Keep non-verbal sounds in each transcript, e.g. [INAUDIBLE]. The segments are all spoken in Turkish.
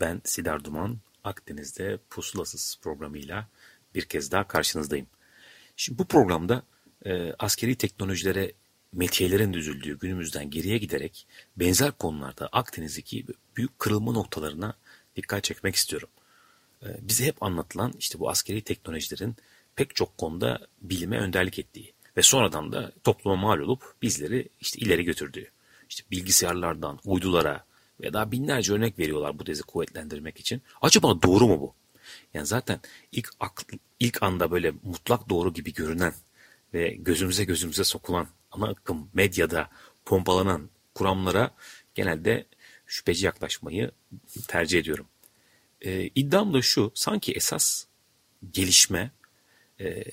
Ben Sidar Duman. Akdeniz'de Pusulasız programıyla bir kez daha karşınızdayım. Şimdi bu programda e, askeri teknolojilere metiyelerin düzüldüğü günümüzden geriye giderek benzer konularda Akdeniz'deki büyük kırılma noktalarına dikkat çekmek istiyorum. E, bize hep anlatılan işte bu askeri teknolojilerin pek çok konuda bilime önderlik ettiği ve sonradan da topluma mal olup bizleri işte ileri götürdüğü. İşte bilgisayarlardan uydulara ve daha binlerce örnek veriyorlar bu tezi kuvvetlendirmek için. Acaba doğru mu bu? Yani zaten ilk akl, ilk anda böyle mutlak doğru gibi görünen ve gözümüze gözümüze sokulan ana akım medyada pompalanan kuramlara genelde şüpheci yaklaşmayı tercih ediyorum. Ee, iddiam da şu, sanki esas gelişme, e,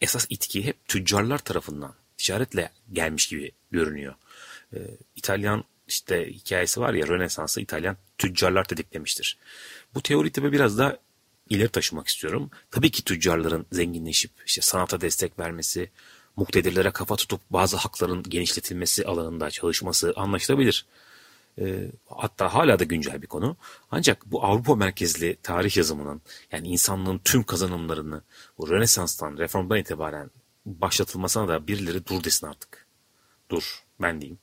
esas itki hep tüccarlar tarafından ticaretle gelmiş gibi görünüyor. Ee, İtalyan işte hikayesi var ya Rönesans'ı İtalyan tüccarlar tetiklemiştir. Bu teori tabi biraz da ileri taşımak istiyorum. Tabii ki tüccarların zenginleşip işte sanata destek vermesi, muktedirlere kafa tutup bazı hakların genişletilmesi alanında çalışması anlaşılabilir. E, hatta hala da güncel bir konu. Ancak bu Avrupa merkezli tarih yazımının yani insanlığın tüm kazanımlarını bu Rönesans'tan, reformdan itibaren başlatılmasına da birileri dur desin artık. Dur ben diyeyim.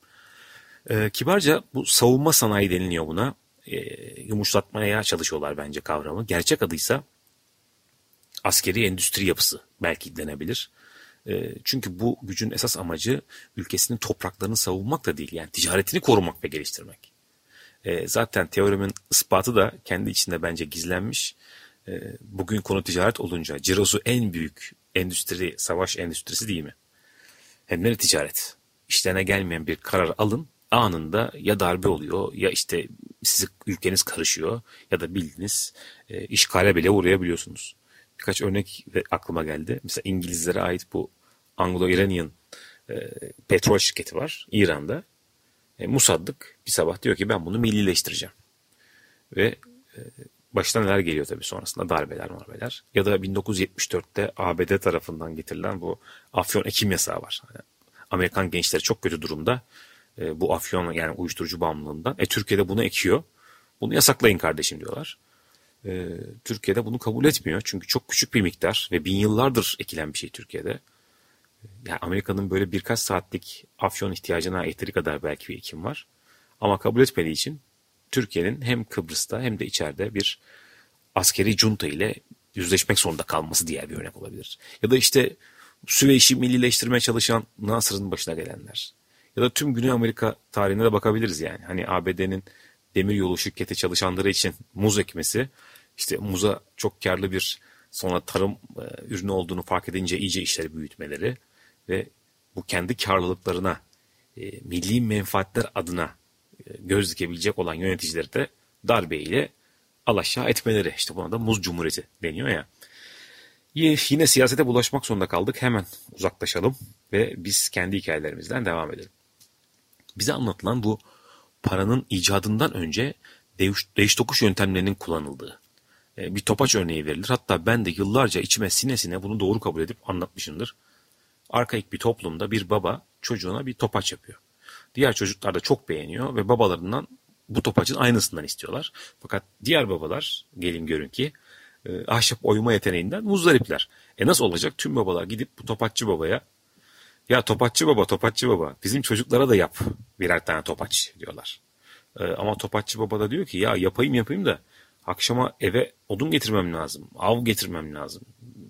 E, kibarca bu savunma sanayi deniliyor buna. E, yumuşatmaya çalışıyorlar bence kavramı. Gerçek adıysa askeri endüstri yapısı belki denebilir. E, çünkü bu gücün esas amacı ülkesinin topraklarını savunmak da değil. Yani ticaretini korumak ve geliştirmek. E, zaten teorimin ispatı da kendi içinde bence gizlenmiş. E, bugün konu ticaret olunca cirosu en büyük endüstri, savaş endüstrisi değil mi? Hem de ticaret. İşlerine gelmeyen bir karar alın anında ya darbe oluyor ya işte sizi ülkeniz karışıyor ya da bildiğiniz e, işgale bile uğrayabiliyorsunuz. Birkaç örnek aklıma geldi. Mesela İngilizlere ait bu Anglo-Iranian e, petrol şirketi var İran'da. E, Musaddık bir sabah diyor ki ben bunu millileştireceğim. Ve e, başına neler geliyor tabii sonrasında darbeler marbeler. Ya da 1974'te ABD tarafından getirilen bu afyon ekim yasağı var. Yani Amerikan gençleri çok kötü durumda e, bu afyon yani uyuşturucu bağımlılığından. E Türkiye'de bunu ekiyor. Bunu yasaklayın kardeşim diyorlar. E, Türkiye'de bunu kabul etmiyor. Çünkü çok küçük bir miktar ve bin yıllardır ekilen bir şey Türkiye'de. Yani Amerika'nın böyle birkaç saatlik afyon ihtiyacına yeteri kadar belki bir ekim var. Ama kabul etmediği için Türkiye'nin hem Kıbrıs'ta hem de içeride bir askeri junta ile yüzleşmek zorunda kalması diğer bir örnek olabilir. Ya da işte Süveyş'i millileştirmeye çalışan Nasır'ın başına gelenler. Ya da tüm Güney Amerika tarihine de bakabiliriz yani. Hani ABD'nin demiryolu şirketi çalışanları için muz ekmesi, işte muza çok karlı bir sonra tarım e, ürünü olduğunu fark edince iyice işleri büyütmeleri ve bu kendi karlılıklarına, e, milli menfaatler adına e, göz dikebilecek olan yöneticileri de darbeyle alaşağı etmeleri. İşte buna da muz cumhuriyeti deniyor ya. Yine siyasete bulaşmak zorunda kaldık. Hemen uzaklaşalım ve biz kendi hikayelerimizden devam edelim. Bize anlatılan bu paranın icadından önce değiş, değiş tokuş yöntemlerinin kullanıldığı e, bir topaç örneği verilir. Hatta ben de yıllarca içime sine sine bunu doğru kabul edip anlatmışımdır. Arkaik bir toplumda bir baba çocuğuna bir topaç yapıyor. Diğer çocuklar da çok beğeniyor ve babalarından bu topaçın aynısından istiyorlar. Fakat diğer babalar gelin görün ki e, ahşap oyma yeteneğinden muzdaripler. E nasıl olacak? Tüm babalar gidip bu topaççı babaya ya topatçı baba, topatçı baba bizim çocuklara da yap birer tane topaç diyorlar. Ee, ama topatçı baba da diyor ki ya yapayım yapayım da akşama eve odun getirmem lazım, av getirmem lazım.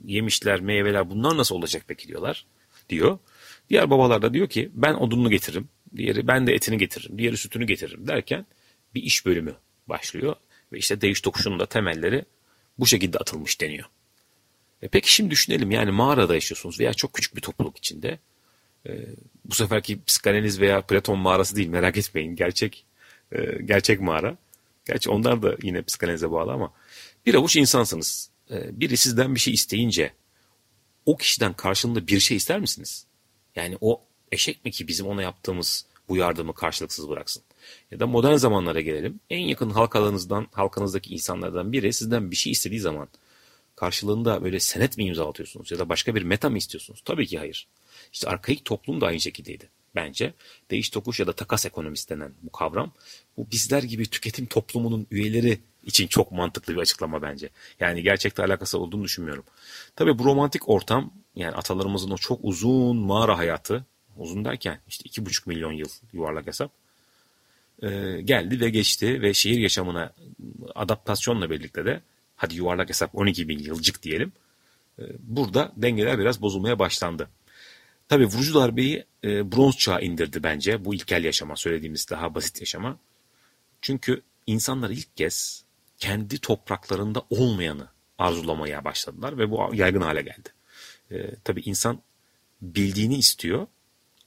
Yemişler, meyveler bunlar nasıl olacak peki diyorlar diyor. Diğer babalar da diyor ki ben odununu getiririm, diğeri ben de etini getiririm, diğeri sütünü getiririm derken bir iş bölümü başlıyor. Ve işte değiş tokuşunun da temelleri bu şekilde atılmış deniyor. E peki şimdi düşünelim yani mağarada yaşıyorsunuz veya çok küçük bir topluluk içinde e, bu seferki psikanaliz veya Platon mağarası değil merak etmeyin. Gerçek e, gerçek mağara. Gerçi onlar da yine psikanalize bağlı ama bir avuç insansınız. Ee, biri sizden bir şey isteyince o kişiden karşılığında bir şey ister misiniz? Yani o eşek mi ki bizim ona yaptığımız bu yardımı karşılıksız bıraksın? Ya da modern zamanlara gelelim. En yakın halkalarınızdan, halkanızdaki insanlardan biri sizden bir şey istediği zaman karşılığında böyle senet mi imzalatıyorsunuz ya da başka bir meta mı istiyorsunuz? Tabii ki hayır. İşte arkaik toplum da aynı şekildeydi bence. Değiş tokuş ya da takas ekonomisi denen bu kavram bu bizler gibi tüketim toplumunun üyeleri için çok mantıklı bir açıklama bence. Yani gerçekte alakası olduğunu düşünmüyorum. Tabii bu romantik ortam yani atalarımızın o çok uzun mağara hayatı uzun derken işte iki buçuk milyon yıl yuvarlak hesap e, geldi ve geçti ve şehir yaşamına adaptasyonla birlikte de hadi yuvarlak hesap 12 bin yılcık diyelim e, burada dengeler biraz bozulmaya başlandı. Tabii vurucu darbeyi e, bronz çağı indirdi bence bu ilkel yaşama söylediğimiz daha basit yaşama. Çünkü insanlar ilk kez kendi topraklarında olmayanı arzulamaya başladılar ve bu yaygın hale geldi. E, tabii insan bildiğini istiyor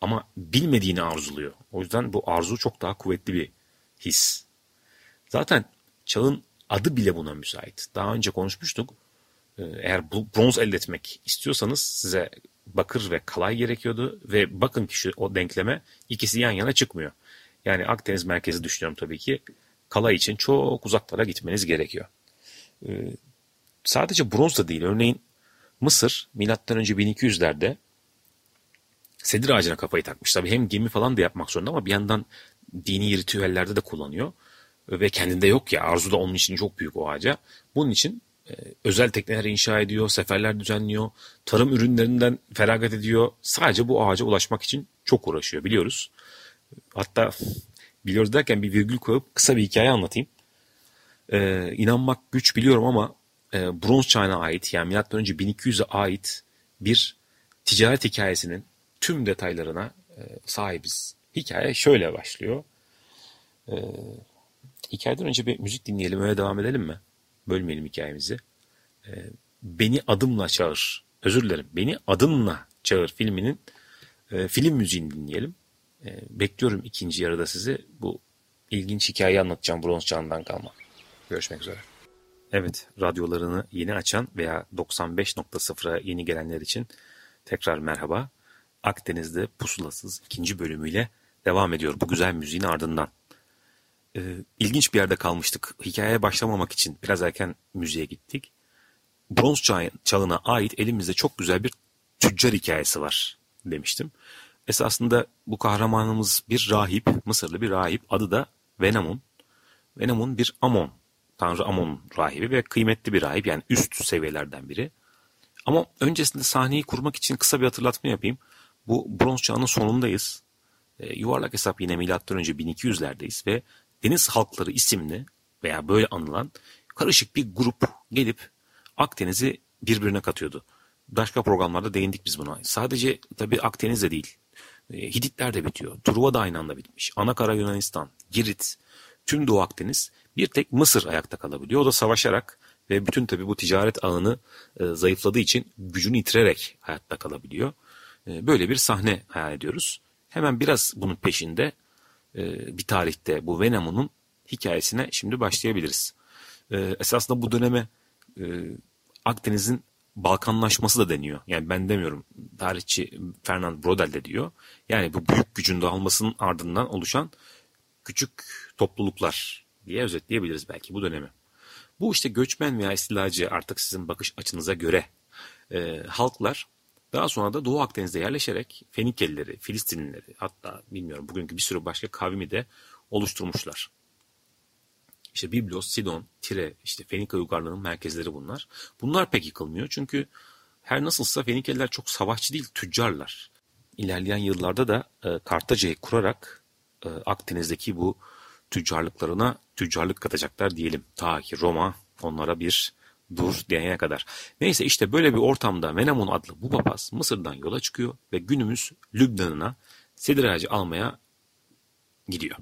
ama bilmediğini arzuluyor. O yüzden bu arzu çok daha kuvvetli bir his. Zaten çağın adı bile buna müsait. Daha önce konuşmuştuk. E, eğer bronz elde etmek istiyorsanız size bakır ve kalay gerekiyordu ve bakın ki şu o denkleme ikisi yan yana çıkmıyor. Yani Akdeniz merkezi düşünüyorum tabii ki. Kalay için çok uzaklara gitmeniz gerekiyor. Ee, sadece bronz da değil. Örneğin Mısır milattan önce 1200'lerde sedir ağacına kafayı takmış. Tabii hem gemi falan da yapmak zorunda ama bir yandan dini ritüellerde de kullanıyor. Ve kendinde yok ya arzu da onun için çok büyük o ağaca. Bunun için özel tekneler inşa ediyor, seferler düzenliyor, tarım ürünlerinden feragat ediyor. Sadece bu ağaca ulaşmak için çok uğraşıyor biliyoruz. Hatta biliyoruz derken bir virgül koyup kısa bir hikaye anlatayım. Ee, inanmak güç biliyorum ama e, bronz çağına ait yani milattan önce 1200'e ait bir ticaret hikayesinin tüm detaylarına e, sahibiz. Hikaye şöyle başlıyor. E, hikayeden önce bir müzik dinleyelim öyle devam edelim mi? Bölmeyelim hikayemizi. E, Beni Adımla Çağır. Özür dilerim. Beni Adımla Çağır filminin e, film müziğini dinleyelim. E, bekliyorum ikinci yarıda sizi. Bu ilginç hikayeyi anlatacağım bronz çağından kalma. Görüşmek üzere. Evet, radyolarını yeni açan veya 95.0'a yeni gelenler için tekrar merhaba. Akdeniz'de pusulasız ikinci bölümüyle devam ediyor bu güzel müziğin ardından. Ee, ilginç bir yerde kalmıştık. Hikayeye başlamamak için biraz erken müziğe gittik. Bronz çağına ait elimizde çok güzel bir tüccar hikayesi var demiştim. Esasında bu kahramanımız bir rahip, Mısırlı bir rahip. Adı da Venamun. Venamun bir Amon, Tanrı Amon rahibi ve kıymetli bir rahip yani üst seviyelerden biri. Ama öncesinde sahneyi kurmak için kısa bir hatırlatma yapayım. Bu bronz çağının sonundayız. E, yuvarlak hesap yine milattan önce 1200'lerdeyiz ve Deniz Halkları isimli veya böyle anılan karışık bir grup gelip Akdeniz'i birbirine katıyordu. Başka programlarda değindik biz buna. Sadece tabii Akdeniz'de değil. E, Hititler de bitiyor. Truva da aynı anda bitmiş. Anakara Yunanistan, Girit, tüm Doğu Akdeniz bir tek Mısır ayakta kalabiliyor. O da savaşarak ve bütün tabii bu ticaret ağını e, zayıfladığı için gücünü yitirerek hayatta kalabiliyor. E, böyle bir sahne hayal ediyoruz. Hemen biraz bunun peşinde e, bir tarihte bu Venemun'un hikayesine şimdi başlayabiliriz. E, esasında bu döneme e, Akdeniz'in Balkanlaşması da deniyor. Yani ben demiyorum. Tarihçi Fernand Brodel de diyor. Yani bu büyük gücün dağılmasının ardından oluşan küçük topluluklar diye özetleyebiliriz belki bu dönemi. Bu işte göçmen veya istilacı artık sizin bakış açınıza göre e, halklar daha sonra da Doğu Akdeniz'de yerleşerek Fenikelileri, Filistinlileri hatta bilmiyorum bugünkü bir sürü başka kavmi de oluşturmuşlar. İşte Biblos, Sidon, Tire, işte Fenika uygarlığının merkezleri bunlar. Bunlar pek yıkılmıyor çünkü her nasılsa Fenikeliler çok savaşçı değil, tüccarlar. İlerleyen yıllarda da e, Kartaca'yı kurarak e, Akdeniz'deki bu tüccarlıklarına tüccarlık katacaklar diyelim. Ta ki Roma onlara bir dur diyene kadar. Neyse işte böyle bir ortamda Menamun adlı bu papaz Mısır'dan yola çıkıyor ve günümüz Lübnan'ına sedir ağacı almaya gidiyor.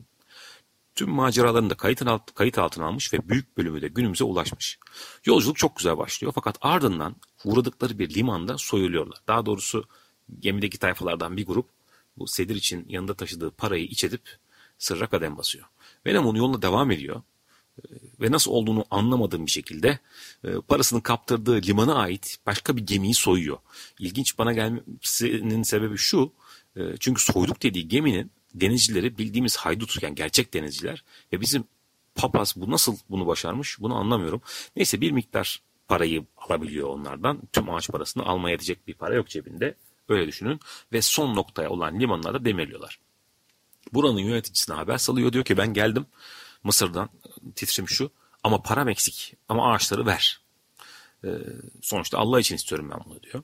Tüm maceralarını da kayıt, alt, kayıt altına almış ve büyük bölümü de günümüze ulaşmış. Yolculuk çok güzel başlıyor fakat ardından uğradıkları bir limanda soyuluyorlar. Daha doğrusu gemideki tayfalardan bir grup bu sedir için yanında taşıdığı parayı iç edip sırra kadem basıyor. Venom onun yoluna devam ediyor. Ve nasıl olduğunu anlamadığım bir şekilde e, parasını kaptırdığı limana ait başka bir gemiyi soyuyor. İlginç bana gelmesinin sebebi şu. E, çünkü soyduk dediği geminin denizcileri bildiğimiz haydut yani gerçek denizciler ve bizim papaz bu nasıl bunu başarmış bunu anlamıyorum. Neyse bir miktar parayı alabiliyor onlardan. Tüm ağaç parasını almaya yetecek bir para yok cebinde. Öyle düşünün. Ve son noktaya olan limanlarda demirliyorlar. Buranın yöneticisine haber salıyor. Diyor ki ben geldim Mısır'dan titrim şu ama param eksik ama ağaçları ver. Ee, sonuçta Allah için istiyorum ben bunu diyor.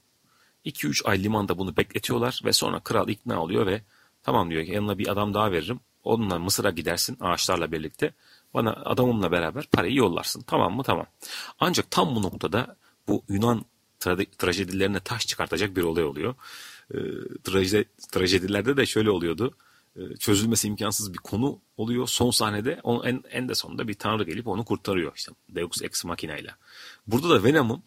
2-3 ay limanda bunu bekletiyorlar ve sonra kral ikna oluyor ve tamam diyor ki yanına bir adam daha veririm. Onunla Mısır'a gidersin ağaçlarla birlikte. Bana adamımla beraber parayı yollarsın. Tamam mı? Tamam. Ancak tam bu noktada bu Yunan tra- trajedilerine taş çıkartacak bir olay oluyor. Ee, trajedi, trajedilerde de şöyle oluyordu. Ee, çözülmesi imkansız bir konu oluyor. Son sahnede onun en, en de sonunda bir tanrı gelip onu kurtarıyor. İşte Deus Ex Machina ile. Burada da Venom'un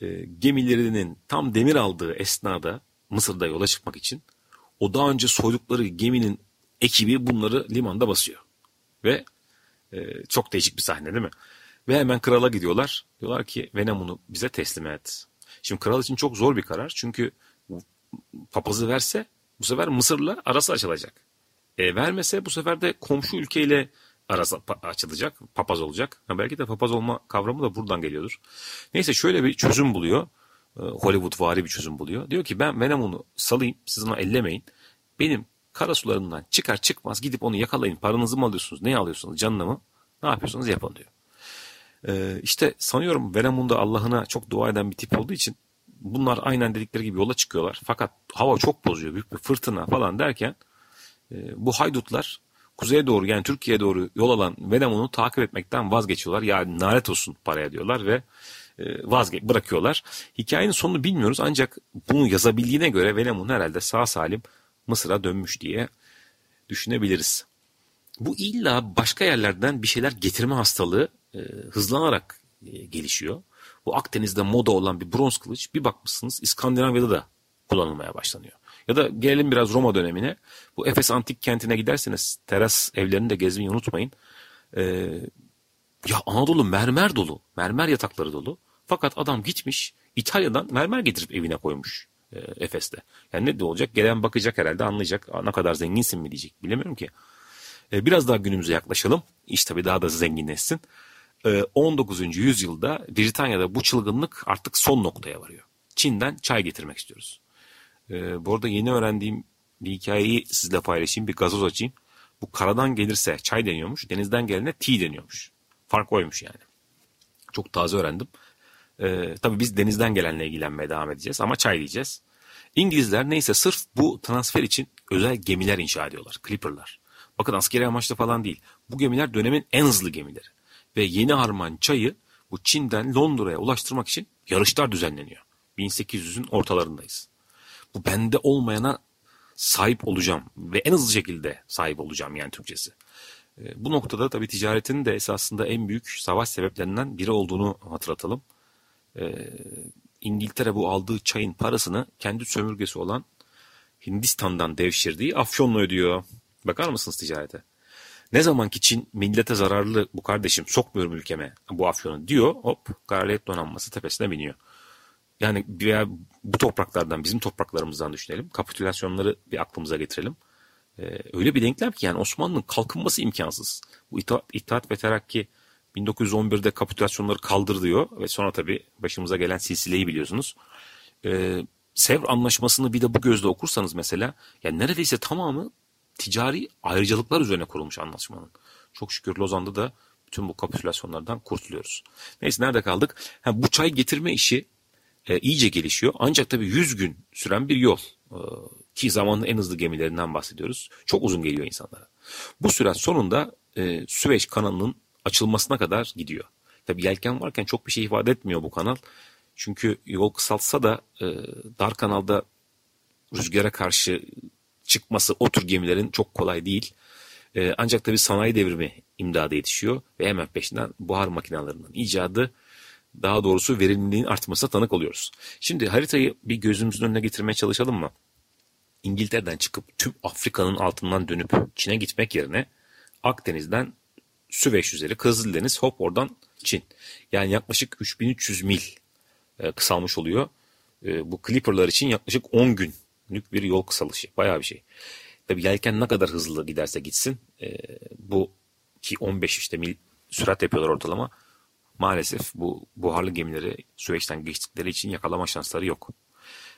e, gemilerinin tam demir aldığı esnada Mısır'da yola çıkmak için o daha önce soydukları geminin ekibi bunları limanda basıyor. Ve e, çok değişik bir sahne değil mi? Ve hemen krala gidiyorlar. Diyorlar ki Venom'unu bize teslim et. Şimdi kral için çok zor bir karar. Çünkü papazı verse bu sefer Mısır'la arası açılacak. E, vermese bu sefer de komşu ülkeyle arası açılacak. Papaz olacak. Ha, belki de papaz olma kavramı da buradan geliyordur. Neyse şöyle bir çözüm buluyor. E, Hollywood vari bir çözüm buluyor. Diyor ki ben Venom'unu salayım. Siz onu ellemeyin. Benim kara sularından çıkar çıkmaz gidip onu yakalayın. Paranızı mı alıyorsunuz? Ne alıyorsunuz? Canını mı? Ne yapıyorsunuz? Yapın diyor. Ee, işte sanıyorum Venom'un da Allah'ına çok dua eden bir tip olduğu için bunlar aynen dedikleri gibi yola çıkıyorlar. Fakat hava çok bozuyor. Büyük bir fırtına falan derken bu haydutlar kuzeye doğru yani Türkiye'ye doğru yol alan Venom'unu takip etmekten vazgeçiyorlar. Yani nalet olsun paraya diyorlar ve e, vazge bırakıyorlar. Hikayenin sonunu bilmiyoruz ancak bunu yazabildiğine göre Venom'un herhalde sağ salim Mısır'a dönmüş diye düşünebiliriz. Bu illa başka yerlerden bir şeyler getirme hastalığı e, hızlanarak e, gelişiyor. Bu Akdeniz'de moda olan bir bronz kılıç bir bakmışsınız İskandinavya'da da kullanılmaya başlanıyor. Ya da gelelim biraz Roma dönemine. Bu Efes antik kentine giderseniz teras evlerini de gezmeyi unutmayın. Ee, ya Anadolu mermer dolu. Mermer yatakları dolu. Fakat adam gitmiş İtalya'dan mermer getirip evine koymuş e, Efes'te. Yani ne de olacak? Gelen bakacak herhalde anlayacak. Ne kadar zenginsin mi diyecek. Bilemiyorum ki. E, biraz daha günümüze yaklaşalım. İş tabii daha da zenginleşsin. 19. Ee, yüzyılda Britanya'da bu çılgınlık artık son noktaya varıyor. Çin'den çay getirmek istiyoruz. Ee, bu arada yeni öğrendiğim bir hikayeyi sizle paylaşayım. Bir gazoz açayım. Bu karadan gelirse çay deniyormuş. Denizden gelene tea deniyormuş. Fark oymuş yani. Çok taze öğrendim. Ee, tabii biz denizden gelenle ilgilenmeye devam edeceğiz ama çay diyeceğiz. İngilizler neyse sırf bu transfer için özel gemiler inşa ediyorlar. Clipper'lar. Bakın askeri amaçlı falan değil. Bu gemiler dönemin en hızlı gemileri ve Yeni Harman çayı bu Çin'den Londra'ya ulaştırmak için yarışlar düzenleniyor. 1800'ün ortalarındayız. Bu bende olmayana sahip olacağım ve en hızlı şekilde sahip olacağım yani Türkçesi. E, bu noktada tabii ticaretin de esasında en büyük savaş sebeplerinden biri olduğunu hatırlatalım. E, İngiltere bu aldığı çayın parasını kendi sömürgesi olan Hindistan'dan devşirdiği afyonla ödüyor. Bakar mısınız ticarete? Ne zaman ki Çin millete zararlı bu kardeşim sokmuyorum ülkeme bu afyonu diyor hop kraliyet donanması tepesine biniyor. Yani veya bu topraklardan bizim topraklarımızdan düşünelim. Kapitülasyonları bir aklımıza getirelim. Ee, öyle bir denklem ki yani Osmanlı'nın kalkınması imkansız. Bu İttihat, İttihat ve Terakki 1911'de kapitülasyonları kaldır diyor ve sonra tabii başımıza gelen silsileyi biliyorsunuz. Ee, Sevr Anlaşması'nı bir de bu gözle okursanız mesela yani neredeyse tamamı ticari ayrıcalıklar üzerine kurulmuş anlaşmanın. Çok şükür Lozan'da da bütün bu kapitülasyonlardan kurtuluyoruz. Neyse nerede kaldık? Ha, bu çay getirme işi e, iyice gelişiyor. Ancak tabii 100 gün süren bir yol. E, ki zamanın en hızlı gemilerinden bahsediyoruz. Çok uzun geliyor insanlara. Bu süreç sonunda e, Süveyş kanalının açılmasına kadar gidiyor. Tabii yelken varken çok bir şey ifade etmiyor bu kanal. Çünkü yol kısaltsa da e, dar kanalda rüzgara karşı çıkması o tür gemilerin çok kolay değil. E, ancak tabii sanayi devrimi imdada yetişiyor ve hemen peşinden buhar makinelerinin icadı daha doğrusu verimliliğin artmasına tanık oluyoruz. Şimdi haritayı bir gözümüzün önüne getirmeye çalışalım mı? İngiltere'den çıkıp tüm Afrika'nın altından dönüp Çin'e gitmek yerine Akdeniz'den Süveyş üzeri Kızıldeniz hop oradan Çin. Yani yaklaşık 3300 mil e, kısalmış oluyor. E, bu Clipper'lar için yaklaşık 10 günlük bir yol kısalışı. Bayağı bir şey. Tabii yelken ne kadar hızlı giderse gitsin e, bu ki 15 işte mil sürat yapıyorlar ortalama. Maalesef bu buharlı gemileri Süveyş'ten geçtikleri için yakalama şansları yok.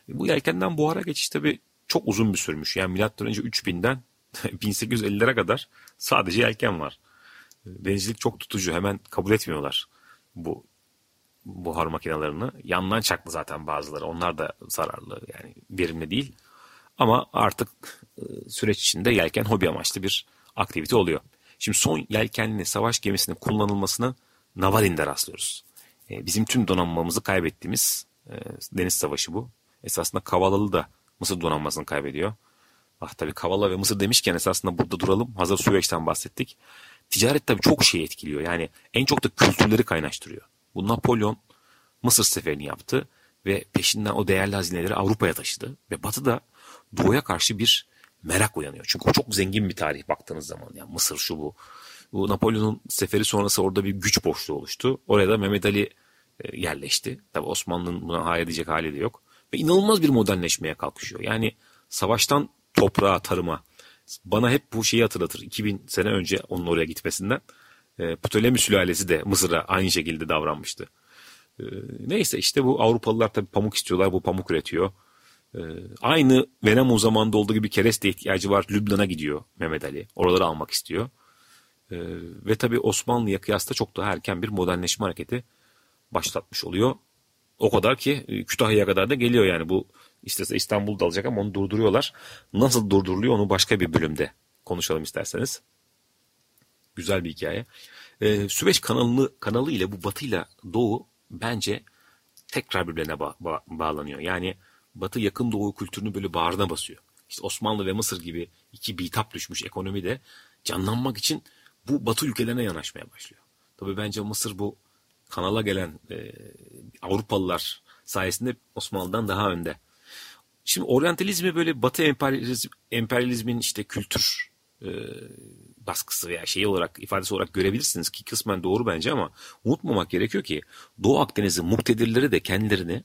Bu yelkenden buhara geçiş tabii çok uzun bir sürmüş. Yani milattan önce 3000'den 1850'lere [LAUGHS] kadar sadece yelken var. Denizcilik çok tutucu. Hemen kabul etmiyorlar bu buhar makinelerini. Yandan çaklı zaten bazıları. Onlar da zararlı yani verimli değil. Ama artık e, süreç içinde yelken hobi amaçlı bir aktivite oluyor. Şimdi son yelkenli savaş gemisinin kullanılmasını Navarin'de rastlıyoruz. E, bizim tüm donanmamızı kaybettiğimiz e, deniz savaşı bu. Esasında Kavalalı da Mısır donanmasını kaybediyor. Ah tabii Kavala ve Mısır demişken esasında burada duralım. Hazır Süveyş'ten bahsettik. Ticaret tabii çok şey etkiliyor. Yani en çok da kültürleri kaynaştırıyor. Bu Napolyon Mısır seferini yaptı ve peşinden o değerli hazineleri Avrupa'ya taşıdı. Ve Batı da Doğu'ya karşı bir merak uyanıyor. Çünkü o çok zengin bir tarih baktığınız zaman. Yani Mısır şu bu. Bu Napolyon'un seferi sonrası orada bir güç boşluğu oluştu. Oraya da Mehmet Ali e, yerleşti. Tabi Osmanlı'nın buna hayır diyecek hali de yok. Ve inanılmaz bir modernleşmeye kalkışıyor. Yani savaştan toprağa, tarıma. Bana hep bu şeyi hatırlatır. 2000 sene önce onun oraya gitmesinden. E, Ptolemy sülalesi de Mısır'a aynı şekilde davranmıştı. E, neyse işte bu Avrupalılar tabii pamuk istiyorlar. Bu pamuk üretiyor. Aynı Venem o zamanda olduğu gibi kereste ihtiyacı var. Lübnan'a gidiyor Mehmet Ali. Oraları almak istiyor. E, ve tabii Osmanlı'ya kıyasla çok daha erken bir modernleşme hareketi başlatmış oluyor. O kadar ki e, Kütahya'ya kadar da geliyor yani bu istese İstanbul'da alacak ama onu durduruyorlar. Nasıl durduruluyor onu başka bir bölümde konuşalım isterseniz. Güzel bir hikaye. Ee, Süveyş kanalı, kanalı ile bu Batı ile Doğu bence tekrar birbirine ba- ba- bağlanıyor. Yani Batı yakın Doğu kültürünü böyle bağrına basıyor. İşte Osmanlı ve Mısır gibi iki bitap düşmüş ekonomi de canlanmak için bu Batı ülkelerine yanaşmaya başlıyor. Tabii bence Mısır bu kanala gelen e, Avrupalılar sayesinde Osmanlı'dan daha önde. Şimdi oryantalizmi böyle Batı emperyalizm, emperyalizmin işte kültür e, baskısı veya şey olarak ifadesi olarak görebilirsiniz ki kısmen doğru bence ama unutmamak gerekiyor ki Doğu Akdeniz'in muktedirleri de kendilerini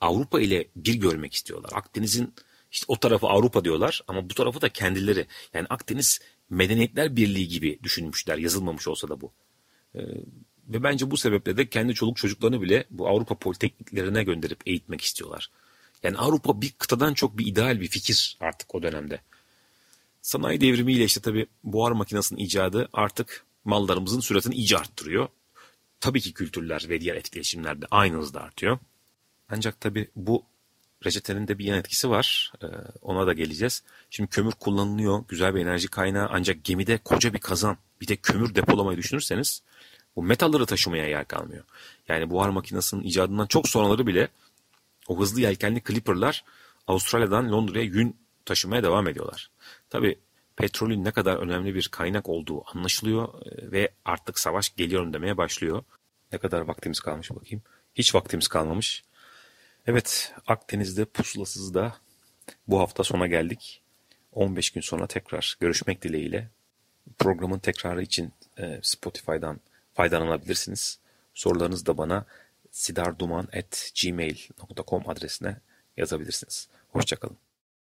Avrupa ile bir görmek istiyorlar. Akdeniz'in işte o tarafı Avrupa diyorlar ama bu tarafı da kendileri. Yani Akdeniz Medeniyetler Birliği gibi düşünmüşler yazılmamış olsa da bu. Ee, ve bence bu sebeple de kendi çoluk çocuklarını bile bu Avrupa politekniklerine gönderip eğitmek istiyorlar. Yani Avrupa bir kıtadan çok bir ideal bir fikir artık o dönemde. Sanayi devrimiyle işte tabii buhar makinesinin icadı artık mallarımızın süratini iyice arttırıyor. Tabii ki kültürler ve diğer etkileşimler de aynı hızda artıyor. Ancak tabii bu reçetenin de bir yan etkisi var. Ee, ona da geleceğiz. Şimdi kömür kullanılıyor. Güzel bir enerji kaynağı. Ancak gemide koca bir kazan bir de kömür depolamayı düşünürseniz bu metalları taşımaya yer kalmıyor. Yani buhar makinesinin icadından çok sonraları bile o hızlı yelkenli Clipper'lar Avustralya'dan Londra'ya yün taşımaya devam ediyorlar. Tabi petrolün ne kadar önemli bir kaynak olduğu anlaşılıyor e, ve artık savaş geliyorum demeye başlıyor. Ne kadar vaktimiz kalmış bakayım. Hiç vaktimiz kalmamış. Evet Akdeniz'de pusulasız da bu hafta sona geldik. 15 gün sonra tekrar görüşmek dileğiyle. Programın tekrarı için e, Spotify'dan faydalanabilirsiniz. Sorularınızı da bana sidarduman.gmail.com adresine yazabilirsiniz. Hoşçakalın.